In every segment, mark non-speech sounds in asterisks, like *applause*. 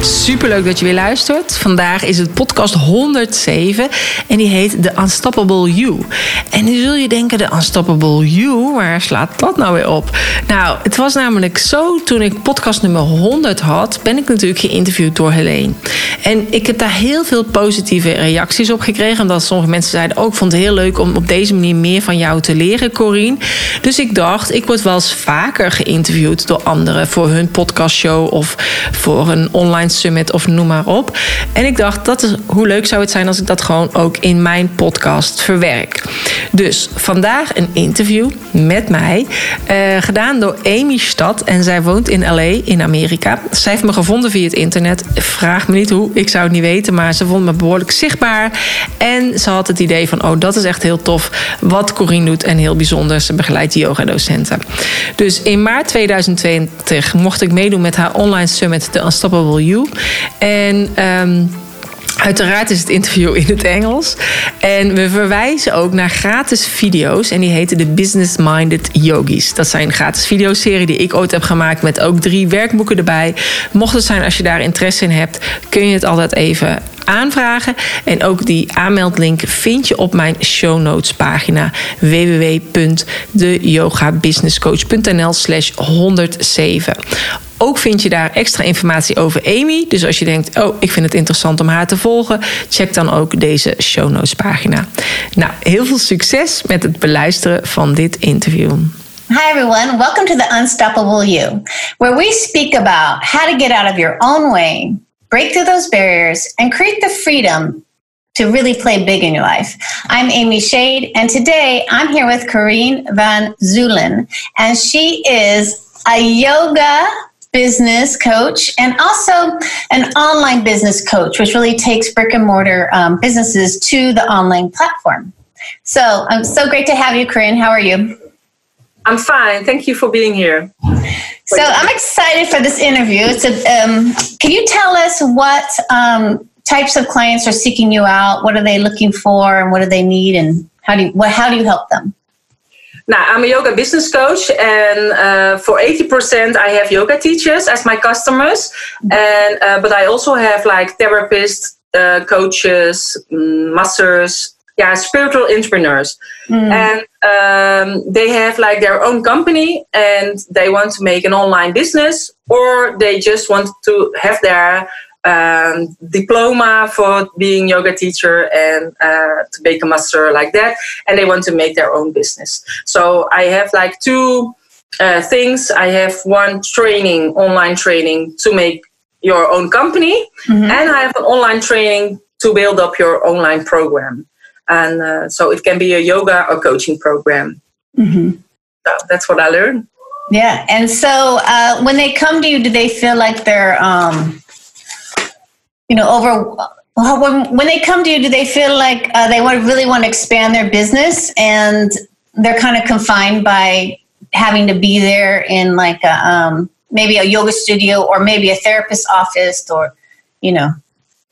Superleuk dat je weer luistert. Vandaag is het podcast 107 en die heet The Unstoppable You. En nu zul je denken, The Unstoppable You, waar slaat dat nou weer op? Nou, het was namelijk zo, toen ik podcast nummer 100 had, ben ik natuurlijk geïnterviewd door Helene. En ik heb daar heel veel positieve reacties op gekregen. Omdat sommige mensen zeiden ook, oh, vond het heel leuk om op deze manier meer van jou te leren, Corine. Dus ik dacht, ik word wel eens vaker geïnterviewd door anderen voor hun podcastshow of voor een online Summit of noem maar op. En ik dacht, dat is, hoe leuk zou het zijn als ik dat gewoon ook in mijn podcast verwerk. Dus vandaag een interview met mij, uh, gedaan door Amy Stad. En zij woont in LA, in Amerika. Zij heeft me gevonden via het internet. Vraag me niet hoe, ik zou het niet weten. Maar ze vond me behoorlijk zichtbaar. En ze had het idee van, oh, dat is echt heel tof wat Corine doet. En heel bijzonder, ze begeleidt yoga-docenten. Dus in maart 2020 mocht ik meedoen met haar online summit, The Unstoppable You. En... Um, Uiteraard is het interview in het Engels. En we verwijzen ook naar gratis video's. En die heten de Business Minded Yogis. Dat zijn een gratis videoserie die ik ooit heb gemaakt. Met ook drie werkboeken erbij. Mocht het zijn als je daar interesse in hebt, kun je het altijd even aanvragen. En ook die aanmeldlink vind je op mijn show notes pagina www.deyogabusinesscoach.nl slash 107. Ook vind je daar extra informatie over Amy. Dus als je denkt, oh, ik vind het interessant om haar te volgen, check dan ook deze show notes pagina. Nou, heel veel succes met het beluisteren van dit interview. Hi, everyone. Welcome to the Unstoppable You, where we speak about how to get out of your own way, break through those barriers, and create the freedom to really play big in your life. I'm Amy Shade, and today I'm here with Corrine Van Zulen, and she is a yoga business coach and also an online business coach, which really takes brick and mortar um, businesses to the online platform. So I'm so great to have you, Corine. How are you? I'm fine. Thank you for being here. So I'm excited for this interview. It's a, um, can you tell us what um, types of clients are seeking you out? What are they looking for, and what do they need, and how do you, what, how do you help them? Now, I'm a yoga business coach, and uh, for 80%, I have yoga teachers as my customers. And uh, but I also have like therapists, uh, coaches, mm, masters, yeah, spiritual entrepreneurs, mm. and um, they have like their own company, and they want to make an online business, or they just want to have their um, diploma for being yoga teacher and uh, to make a master like that and they want to make their own business. So i have like two uh, things. I have one training online training to make your own company mm-hmm. and i have an online training to build up your online program. And uh, so it can be a yoga or coaching program. Mm-hmm. so that's what i learned. Yeah and so uh, when they come to you do they feel like they're um, you know, over when, when they come to you, do they feel like uh, they want, really want to expand their business and they're kind of confined by having to be there in like a, um, maybe a yoga studio or maybe a therapist office or, you know?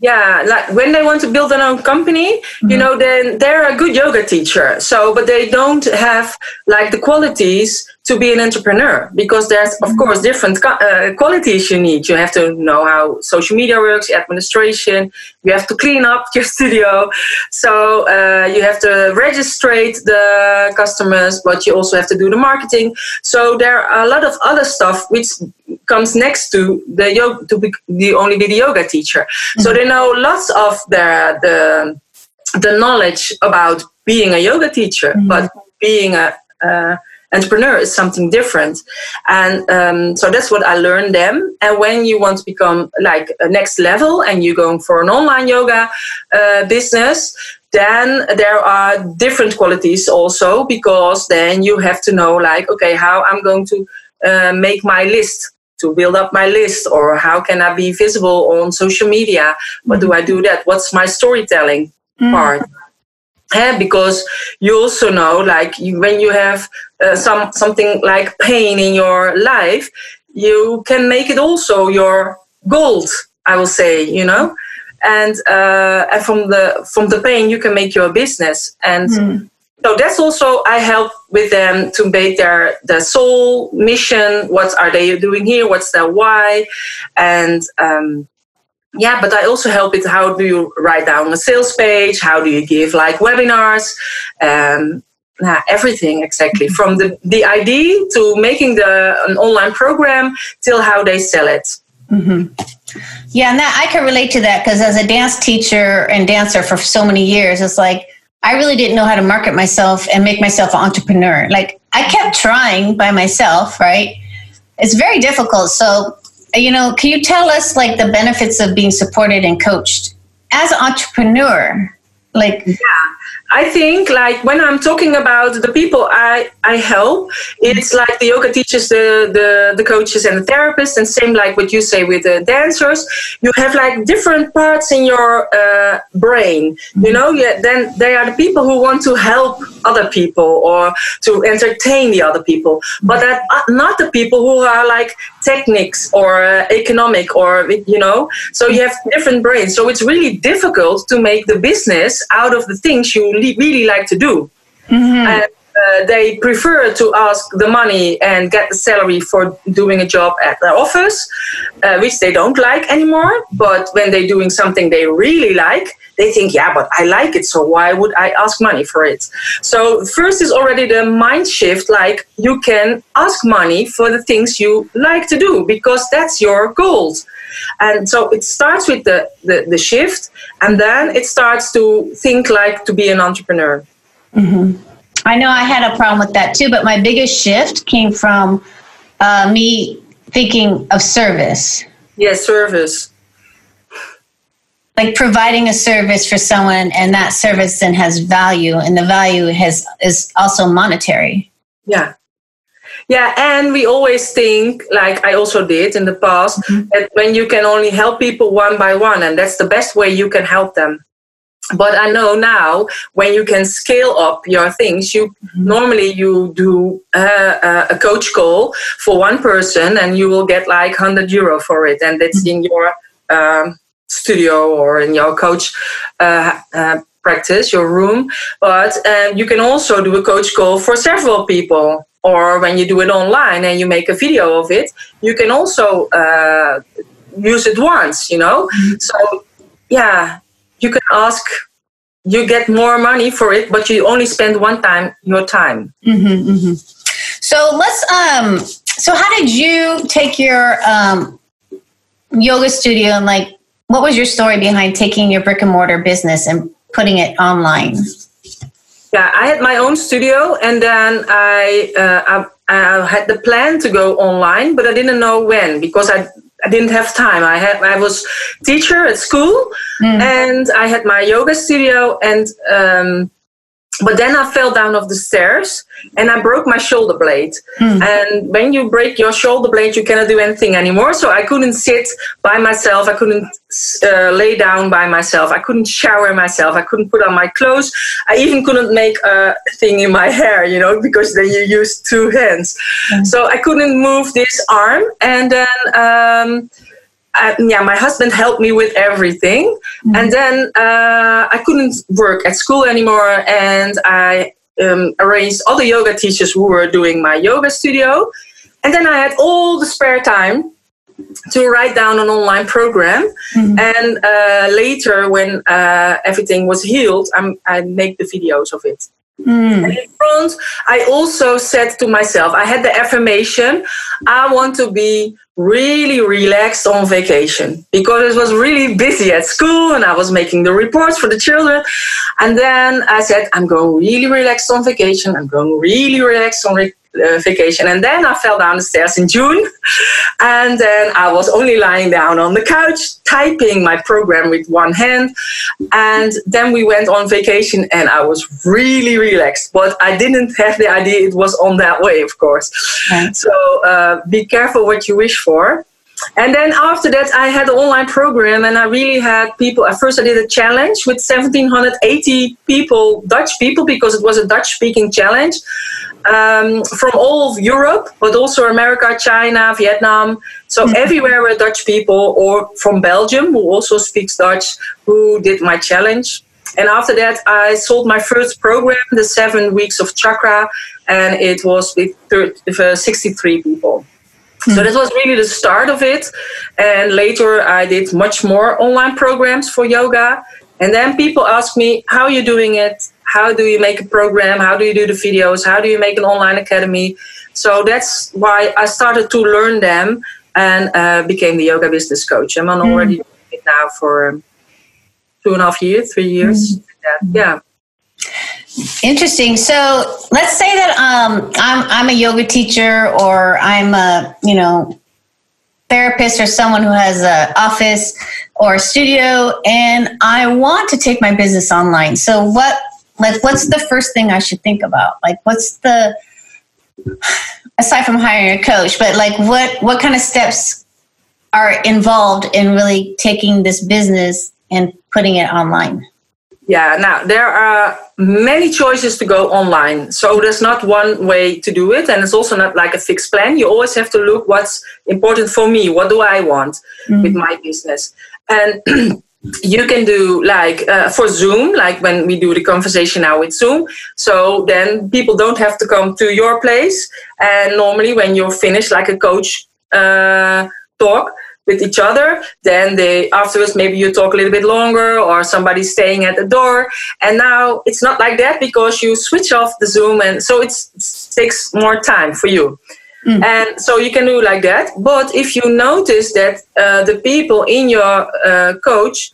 yeah like when they want to build their own company mm-hmm. you know then they're a good yoga teacher so but they don't have like the qualities to be an entrepreneur because there's of mm-hmm. course different uh, qualities you need you have to know how social media works administration you have to clean up *laughs* your studio so uh, you have to register the customers but you also have to do the marketing so there are a lot of other stuff which comes next to the yoga to be the only be the yoga teacher. Mm-hmm. So they know lots of the the the knowledge about being a yoga teacher, mm-hmm. but being a, a entrepreneur is something different. And um, so that's what i learned them. And when you want to become like a next level and you're going for an online yoga uh, business then there are different qualities also because then you have to know like okay how i'm going to uh, make my list to build up my list or how can i be visible on social media? What do i do that? What's my storytelling mm. part Yeah, because you also know, like you, when you have uh, some something like pain in your life, you can make it also your gold. I will say, you know, and uh, and from the from the pain you can make your business, and mm. so that's also I help with them to make their their soul mission. What are they doing here? What's their why? And um, yeah but i also help with how do you write down a sales page? How do you give like webinars? Um, nah, everything exactly. Mm-hmm. from the, the idea to making the an online program till how they sell it. Mm-hmm. yeah and that i can relate to that because as a dance teacher and dancer for so many years it's like i really didn't know how to market myself and make myself an entrepreneur. Like i kept trying by myself right? It's very difficult. So you know, can you tell us like the benefits of being supported and coached as an entrepreneur? Like, yeah. I think like when I'm talking about the people I, I help, it's like the yoga teachers, the, the, the coaches and the therapists, and same like what you say with the dancers. You have like different parts in your uh, brain, you know. Yeah, then they are the people who want to help other people or to entertain the other people, but that are not the people who are like techniques or uh, economic or you know. So you have different brains. So it's really difficult to make the business out of the things you really like to do. Mm-hmm. And uh, they prefer to ask the money and get the salary for doing a job at their office, uh, which they don't like anymore. But when they're doing something they really like, they think, yeah, but I like it, so why would I ask money for it? So, first is already the mind shift like you can ask money for the things you like to do because that's your goals. And so it starts with the, the, the shift, and then it starts to think like to be an entrepreneur. Mm-hmm. I know I had a problem with that too, but my biggest shift came from uh, me thinking of service. Yes, service. Like providing a service for someone, and that service then has value, and the value has is also monetary. Yeah, yeah, and we always think, like I also did in the past, mm-hmm. that when you can only help people one by one, and that's the best way you can help them. But I know now when you can scale up your things, you normally you do uh, a coach call for one person, and you will get like hundred euro for it, and that's in your um, studio or in your coach uh, uh, practice, your room. But um, you can also do a coach call for several people or when you do it online and you make a video of it you can also uh, use it once you know mm-hmm. so yeah you can ask you get more money for it but you only spend one time your time mm-hmm, mm-hmm. so let's um so how did you take your um yoga studio and like what was your story behind taking your brick and mortar business and putting it online yeah, I had my own studio, and then I, uh, I, I had the plan to go online, but I didn't know when because I I didn't have time. I had I was teacher at school, mm. and I had my yoga studio, and um, but then I fell down off the stairs and I broke my shoulder blade. Mm. And when you break your shoulder blade, you cannot do anything anymore. So I couldn't sit by myself. I couldn't uh, lay down by myself. I couldn't shower myself. I couldn't put on my clothes. I even couldn't make a thing in my hair, you know, because then you use two hands. Mm. So I couldn't move this arm. And then, um, I, yeah, my husband helped me with everything. Mm-hmm. And then uh, I couldn't work at school anymore. And I um, arranged all the yoga teachers who were doing my yoga studio. And then I had all the spare time to write down an online program. Mm-hmm. And uh, later, when uh, everything was healed, I'm, I make the videos of it. Mm. In front, I also said to myself, I had the affirmation, I want to be really relaxed on vacation because it was really busy at school and I was making the reports for the children. And then I said, I'm going really relaxed on vacation. I'm going really relaxed on re- uh, vacation. And then I fell down the stairs in June. And then I was only lying down on the couch, typing my program with one hand. And then we went on vacation and I was really relaxed. But I didn't have the idea it was on that way, of course. So uh, be careful what you wish for. And then after that, I had an online program, and I really had people. At first, I did a challenge with 1,780 people, Dutch people, because it was a Dutch-speaking challenge um, from all of Europe, but also America, China, Vietnam. So mm-hmm. everywhere were Dutch people, or from Belgium, who also speaks Dutch, who did my challenge. And after that, I sold my first program, the seven weeks of chakra, and it was with 30, uh, 63 people. Mm-hmm. So that was really the start of it. And later, I did much more online programs for yoga. And then people ask me, How are you doing it? How do you make a program? How do you do the videos? How do you make an online academy? So that's why I started to learn them and uh, became the yoga business coach. I'm on mm. already now for two and a half years, three years. Mm. Yeah. Interesting. So let's say that um, I'm I'm a yoga teacher, or I'm a you know therapist, or someone who has an office or a studio, and I want to take my business online. So what like what's the first thing I should think about? Like what's the aside from hiring a coach, but like what what kind of steps are involved in really taking this business and putting it online? Yeah, now there are many choices to go online. So there's not one way to do it. And it's also not like a fixed plan. You always have to look what's important for me. What do I want mm-hmm. with my business? And *clears throat* you can do like uh, for Zoom, like when we do the conversation now with Zoom. So then people don't have to come to your place. And normally, when you're finished, like a coach uh, talk, with each other then they afterwards maybe you talk a little bit longer or somebody's staying at the door. And now it's not like that because you switch off the zoom and so it takes more time for you. Mm. and so you can do like that. But if you notice that uh, the people in your uh, coach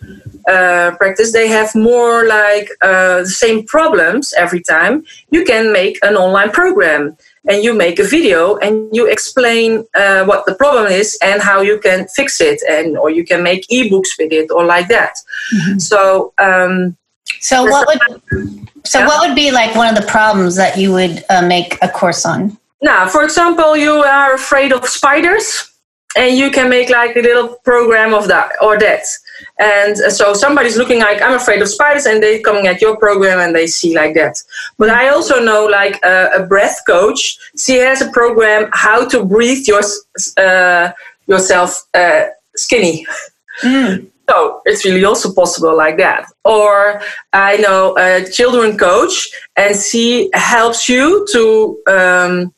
uh, practice they have more like uh, the same problems every time you can make an online program and you make a video and you explain uh, what the problem is and how you can fix it and or you can make ebooks with it or like that mm-hmm. so um, so what would so yeah. what would be like one of the problems that you would uh, make a course on now for example you are afraid of spiders and you can make like a little program of that or that and so somebody's looking like i'm afraid of spiders and they're coming at your program and they see like that. But i also know like a, a breath coach she has a program how to breathe your, uh, yourself uh, skinny. Mm. *laughs* so it's really also possible like that. Or i know a children coach and she helps you to um,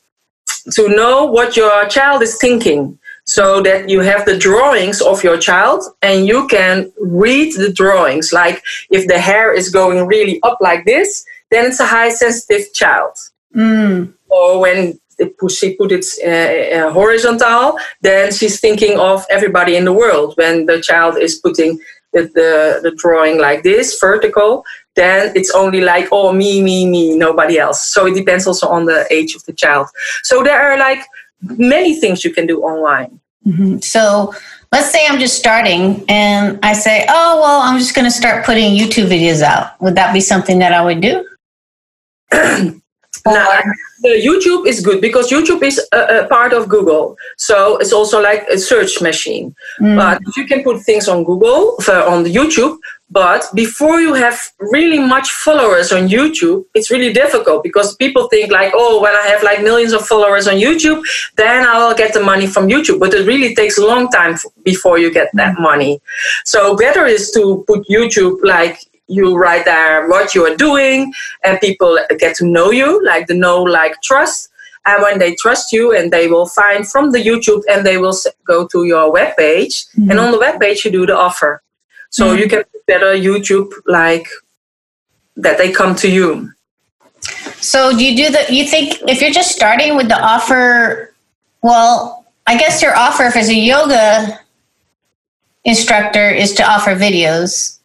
to know what your child is thinking so that you have the drawings of your child and you can read the drawings. Like if the hair is going really up like this, then it's a high sensitive child. Mm. Or when she put it uh, uh, horizontal, then she's thinking of everybody in the world. When the child is putting the, the, the drawing like this, vertical, then it's only like, oh, me, me, me, nobody else. So it depends also on the age of the child. So there are like many things you can do online. Mm-hmm. So let's say I'm just starting and I say, oh, well, I'm just going to start putting YouTube videos out. Would that be something that I would do? *clears throat* Now, the YouTube is good because YouTube is a, a, part of Google, so it's also like a search machine. Mm. But you can put things on Google on the YouTube. But before you have really much followers on YouTube, it's really difficult because people think like, oh, when I have like millions of followers on YouTube, then I will get the money from YouTube. But it really takes a long time before you get that mm. money. So better is to put YouTube like you write there what you are doing and people get to know you like the know like trust. And when they trust you and they will find from the youtube and they will go to your web page mm-hmm. and on the web page you do the offer. So mm-hmm. you can better youtube like that they come to you. So do you do the you think if you're just starting with the offer well i guess your offer if as a yoga instructor is to offer videos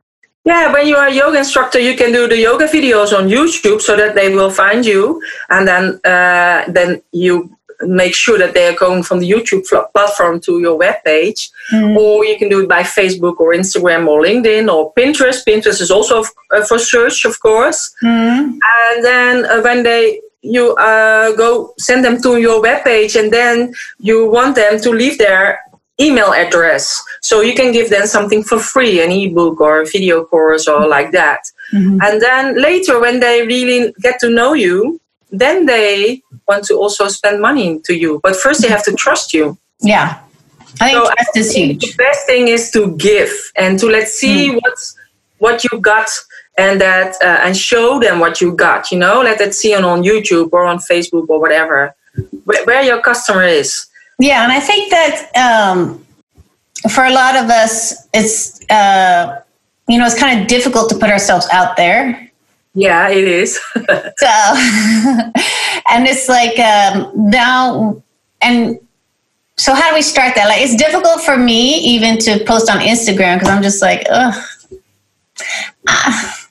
yeah, when you are a yoga instructor, you can do the yoga videos on YouTube so that they will find you, and then uh, then you make sure that they are going from the YouTube platform to your web page, mm. or you can do it by Facebook or Instagram or LinkedIn or Pinterest. Pinterest is also uh, for search, of course. Mm. And then uh, when they you uh, go send them to your web page, and then you want them to leave their email address. So you can give them something for free, an ebook or a video course or like that. Mm-hmm. And then later, when they really get to know you, then they want to also spend money to you. But first, they have to trust you. Yeah. I think So I trust is huge. The best thing is to give and to let's see what's what you got and that uh, and show them what you got. You know, let it see it on YouTube or on Facebook or whatever, where, where your customer is. Yeah, and I think that um, for a lot of us, it's uh, you know it's kind of difficult to put ourselves out there. Yeah, it is. *laughs* So, *laughs* and it's like um, now, and so how do we start that? Like, it's difficult for me even to post on Instagram because I'm just like, ugh. Ah.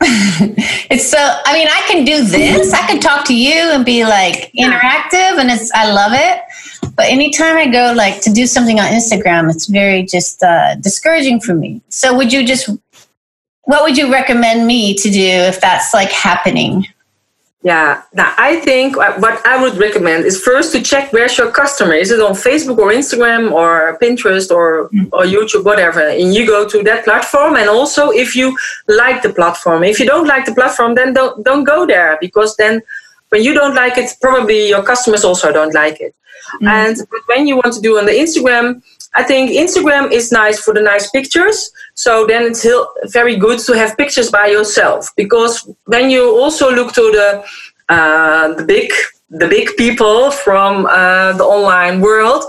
It's so. I mean, I can do this. I can talk to you and be like interactive, and it's. I love it. But anytime I go like to do something on Instagram, it's very just uh, discouraging for me. So, would you just what would you recommend me to do if that's like happening? Yeah, now I think what I would recommend is first to check where's your customer. Is it on Facebook or Instagram or Pinterest or, hmm. or YouTube, whatever? And you go to that platform. And also, if you like the platform, if you don't like the platform, then don't don't go there because then when you don't like it, probably your customers also don't like it. Hmm. And when you want to do on the Instagram, I think Instagram is nice for the nice pictures. So then it's very good to have pictures by yourself. Because when you also look to the uh, the big the big people from uh, the online world,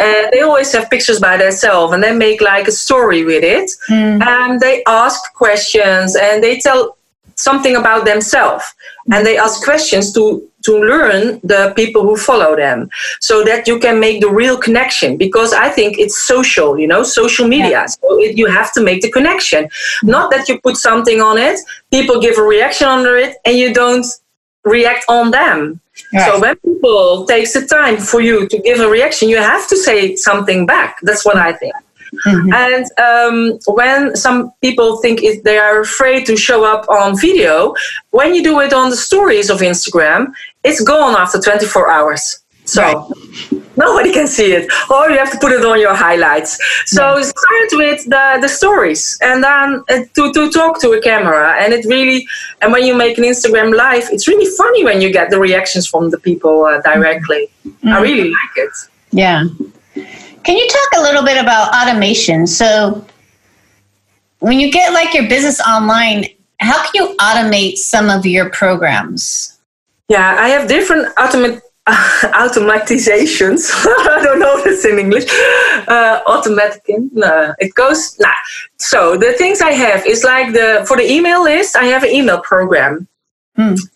uh, they always have pictures by themselves and they make like a story with it, and they ask questions and they tell something about themselves. And they ask questions to to learn the people who follow them so that you can make the real connection. Because i think it's social you know social media. So it, you have to make the connection. Not that you put something on it people give a reaction under it and you don't react on them. Right. so when people takes the time for you to give a reaction you have to say something back. That's what i think and um, when some people think it, they are afraid to show up on video, when you do it on the stories of Instagram, it's gone after 24 hours. So *laughs* nobody can see it, or you have to put it on your highlights. So start with the, the stories, and then uh, to, to talk to a camera. And it really, and when you make an Instagram live, it's really funny when you get the reactions from the people uh, directly. I really like it. Yeah. Can you talk a little bit about automation? So, when you get like your business online, how can you automate some of your programs? Yeah, I have different automat- *laughs* automatizations. *laughs* I don't know it's in English. Uh, automatic. No, it goes. Nah. So the things I have is like the for the email list. I have an email program.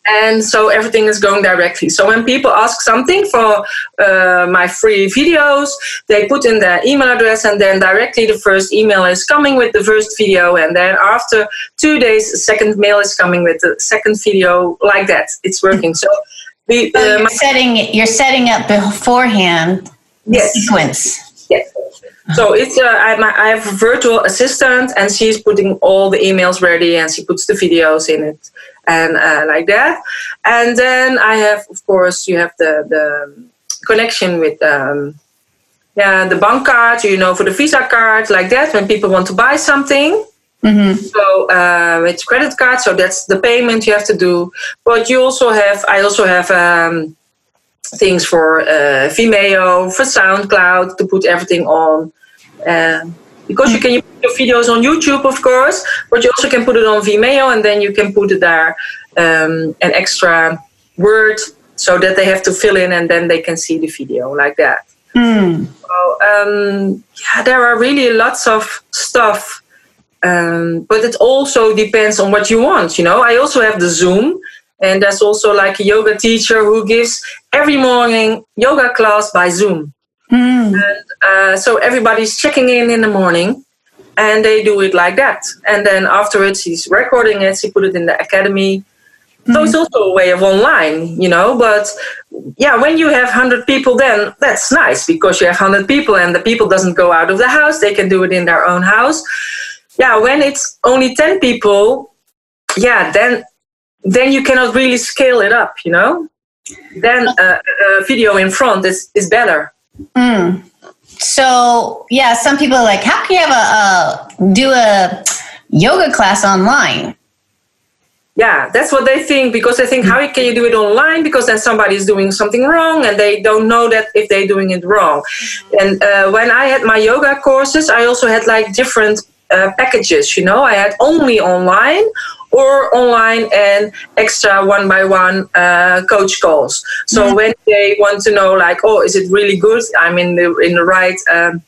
And so everything is going directly. So when people ask something for uh, my free videos, they put in their email address, and then directly the first email is coming with the first video, and then after two days, the second mail is coming with the second video. Like that, it's working. So the, So you're setting you're setting up beforehand the Yes. sequence. Yes. So it's uh, I, my, I have a virtual assistant, and she's putting all the emails ready, and she puts the videos in it, and uh, like that. And then I have, of course, you have the the connection with um, yeah the bank card, you know, for the Visa card, like that. When people want to buy something, so uh, it's credit card, so that's the payment you have to do. But you also have, I also have. Um, things for uh, Vimeo, for SoundCloud to put everything on. Uh, because you can you put your videos on YouTube, of course, but you also can put it on Vimeo, and then you can put it there um, an extra word so that they have to fill in, and then they can see the video like that. So, um, yeah, there are really lots of stuff, um, but it also depends on what you want. You know, I also have the Zoom, and there's also like a yoga teacher who gives every morning yoga class by Zoom. And uh, so everybody's checking in in the morning, and they do it like that. And then afterwards, he's recording it. He put it in the academy. So it's also a way of online, you know. But yeah, when you have hundred people, then that's nice because you have hundred people, and the people doesn't go out of the house. They can do it in their own house. Yeah, when it's only ten people, yeah, then then you cannot really scale it up, you know. Then uh, a video in front is is better. So yeah, some people are like, how can you have a, a do a yoga class online? yeah that's what they think because they think how can you do it online? Because then somebody is doing something wrong and they don't know that if they're doing it wrong. And uh, when i had my yoga courses i also had like different uh, packages you know? I had only online or online and extra one by one uh, coach calls. So mm-hmm. when they want to know like oh is it really good? I'm in the in the right um,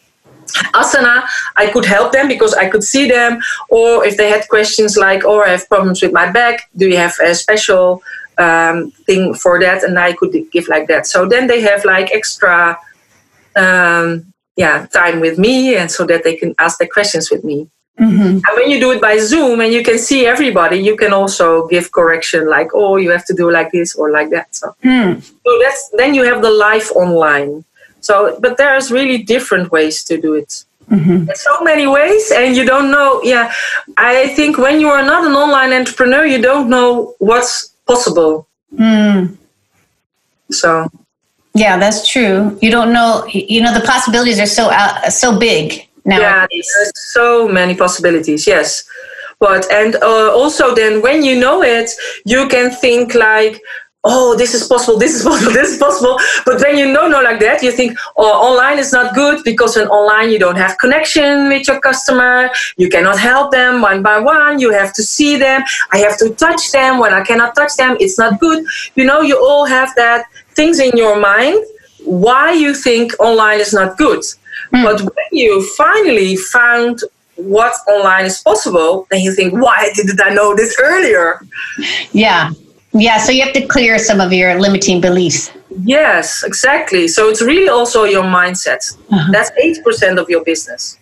asana i could help them because i could see them. Or if they had questions like oh i have problems with my back do you have a special um, thing for that? And i could give like that. So then they have like extra um, yeah time with me and so that they can ask their questions with me mm-hmm. and when you do it by zoom and you can see everybody you can also give correction like oh you have to do like this or like that so, mm. so that's then you have the live online so, but there's really different ways to do it. Mm-hmm. There's so many ways, and you don't know. Yeah, I think when you are not an online entrepreneur, you don't know what's possible. Mm. So, yeah, that's true. You don't know. You know, the possibilities are so uh, so big Yeah, there's so many possibilities. Yes, but and uh, also then when you know it, you can think like oh, this is possible, this is *laughs* possible, this is possible. But when you know, know like that, you think, oh, online is not good because when online you don't have connection with your customer, you cannot help them one by one, you have to see them, I have to touch them. When I cannot touch them, it's not good. You know, you all have that things in your mind why you think online is not good. Mm. But when you finally found what online is possible, then you think, why didn't I know this earlier? Yeah. Yeah, so you have to clear some of your limiting beliefs. Yes, exactly. So it's really also your mindset. Uh-huh. That's 8% of your business.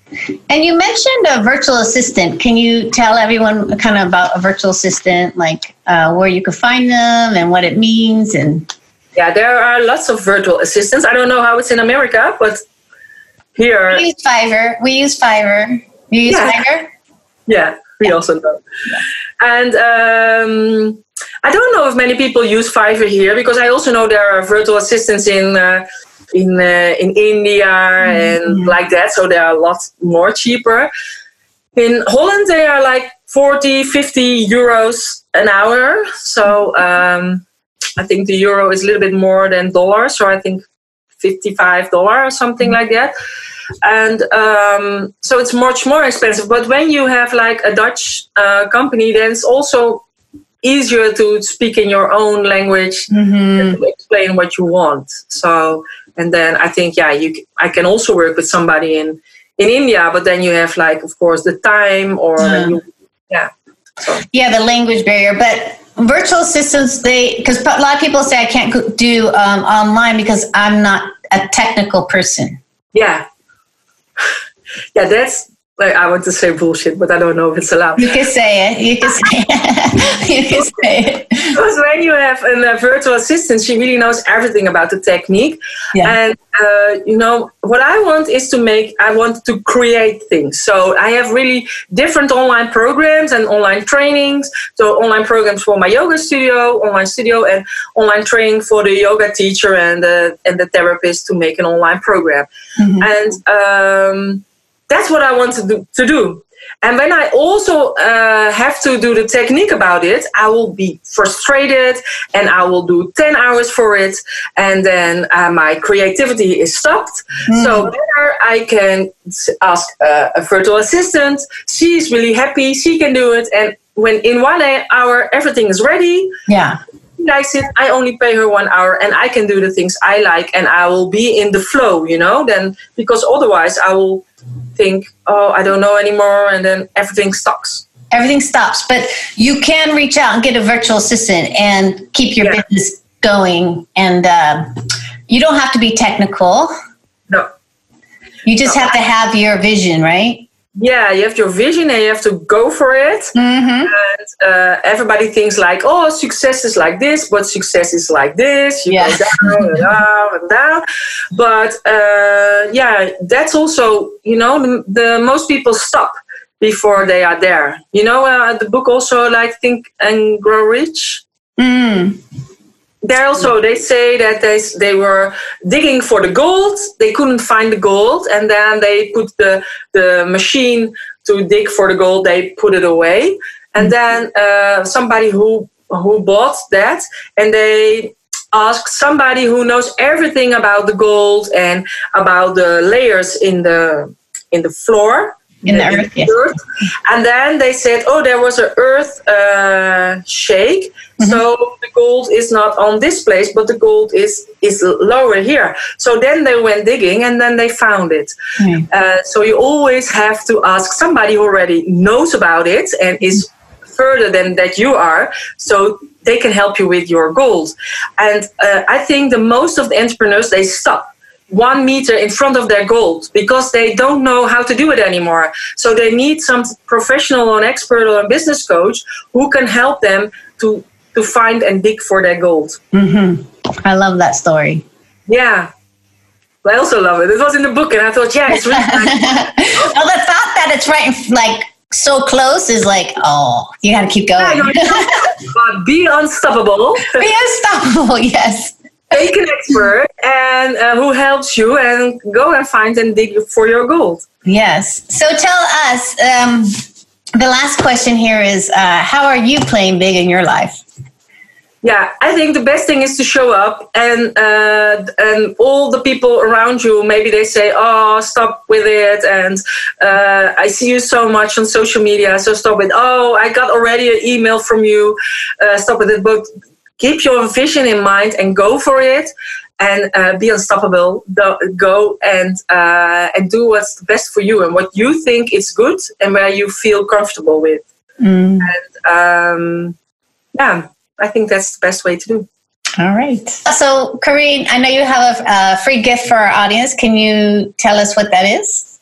And you mentioned a virtual assistant. Can you tell everyone kind of about a virtual assistant, like uh, where you can find them and what it means? And yeah, there are lots of virtual assistants. I don't know how it's in America, but here we use Fiverr. We use Fiverr. You use yeah. Fiverr? Yeah, we yeah. also know. Yeah. And um, I don't know if many people use Fiverr here because I also know there are virtual assistants in uh, in uh, in India and mm-hmm. like that, so they are a lot more cheaper. In Holland, they are like 40, 50 euros an hour. So um, I think the euro is a little bit more than dollar. So I think $55 or something like that. And um, so it's much more expensive. But when you have like a Dutch uh, company, then it's also easier to speak in your own language mm-hmm. to explain what you want. So, and then I think, yeah, you, I can also work with somebody in, in India, but then you have like, of course, the time or, yeah. You, yeah. So. Yeah, the language barrier. But virtual assistants, they, because a lot of people say I can't do um, online because I'm not a technical person. Yeah. *laughs* Yeah, that's like I want to say bullshit, but I don't know if it's allowed. You can say it. You can say it. *laughs* you can say it. Because when you have a virtual assistant, she really knows everything about the technique. Yeah. And uh, you know what I want is to make. I want to create things. So I have really different online programs and online trainings. So online programs for my yoga studio, online studio, and online training for the yoga teacher and the and the therapist to make an online program. Mm-hmm. And um, that's what I want to do, to do. And when I also uh, have to do the technique about it, I will be frustrated and I will do 10 hours for it. And then uh, my creativity is stopped. Mm. So better I can ask uh, a virtual assistant. She's really happy. She can do it. And when in one hour everything is ready. Yeah. Likes it. I only pay her one hour, and I can do the things I like, and I will be in the flow. You know, then because otherwise I will think, oh, I don't know anymore, and then everything stops. Everything stops, but you can reach out and get a virtual assistant and keep your yeah. business going. And uh, you don't have to be technical. No. You just no. have to have your vision, right? Yeah you have your vision and you have to go for it mm-hmm. and uh, everybody thinks like oh success is like this but success is like this you yeah. go down and down and down but uh, yeah that's also you know the, the, most people stop before they are there you know uh, the book also like think and grow rich mm. There also they say that they they were digging for the gold. They couldn't find the gold, and then they put the the machine to dig for the gold. They put it away, and then uh, somebody who who bought that, and they ask somebody who knows everything about the gold and about the layers in the in the floor in the earth, yes. earth. And then they said, oh, there was an earth uh, shake. Mm-hmm. So the gold is not on this place, but the gold is is lower here. So then they went digging, and then they found it. Mm. Uh, so you always have to ask somebody who already knows about it and is further than that you are. So they can help you with your goals. And uh, I think the most of the entrepreneurs they stop one meter in front of their gold because they don't know how to do it anymore. So they need some professional or an expert or a business coach who can help them to to find and dig for their gold. Mm-hmm. I love that story. Yeah. I also love it. It was in the book, and I thought, yeah, it's really *laughs* nice. well, the thought that it's right, like so close, is like, oh, you got to keep going. *laughs* but be unstoppable. Be unstoppable. *laughs* Yes. Take an expert and uh, who helps you, and go and find and dig for your gold. Yes. So tell us. Um, the last question here is: uh, How are you playing big in your life? Yeah, I think the best thing is to show up, and uh, and all the people around you. Maybe they say, "Oh, stop with it," and uh, I see you so much on social media, so stop it. Oh, I got already an email from you. Uh, stop with it, but keep your vision in mind and go for it, and uh, be unstoppable. Go and uh, and do what's best for you and what you think is good and where you feel comfortable with. Mm. And um, yeah. I think that's the best way to do. All right. So, Karine, I know you have a, a, free gift for our audience. Can you tell us what that is?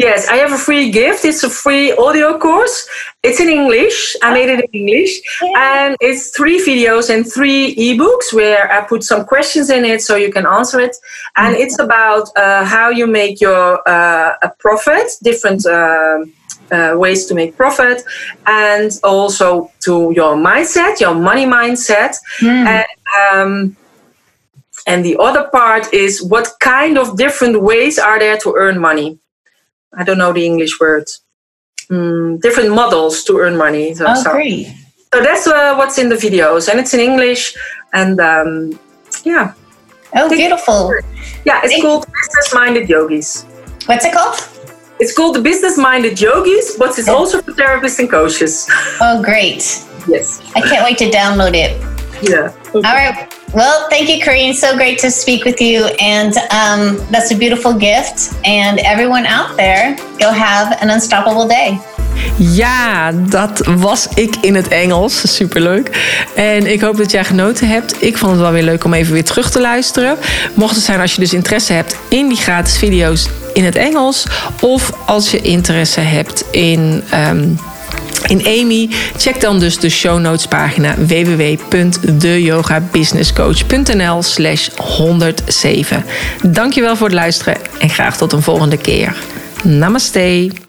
Yes, I have a free gift. It's a free audio course. It's in English. I made it in English. And it's three videos and three ebooks where I put some questions in it so you can answer it. And it's about uh, how you make your uh, a profit, different. Uh, uh, ways to make profit and also to your mindset your money mindset Mm. and um, and the other part is what kind of different ways are there to earn money i don't know the english word mm, different models to earn money so, Oh, so, great. so that's uh, what's in the videos and it's in english and um, yeah Oh, beautiful. yeah it's Thank- called business minded yogis What's it called? it's called the business minded yogis but it's also for therapists and coaches Oh, great. yes I can't wait to download it. yeah All right. Well, thank you, Karine. So great to speak with you. And um, that's a beautiful gift. And everyone out there, go have an unstoppable day. Ja, dat was ik in het Engels. Superleuk. En ik hoop dat jij genoten hebt. Ik vond het wel weer leuk om even weer terug te luisteren. Mocht het zijn als je dus interesse hebt in die gratis video's in het Engels. Of als je interesse hebt in. ehm, in Amy, check dan dus de show notes pagina www.deyogabusinesscoach.nl slash 107. Dankjewel voor het luisteren en graag tot een volgende keer. Namaste.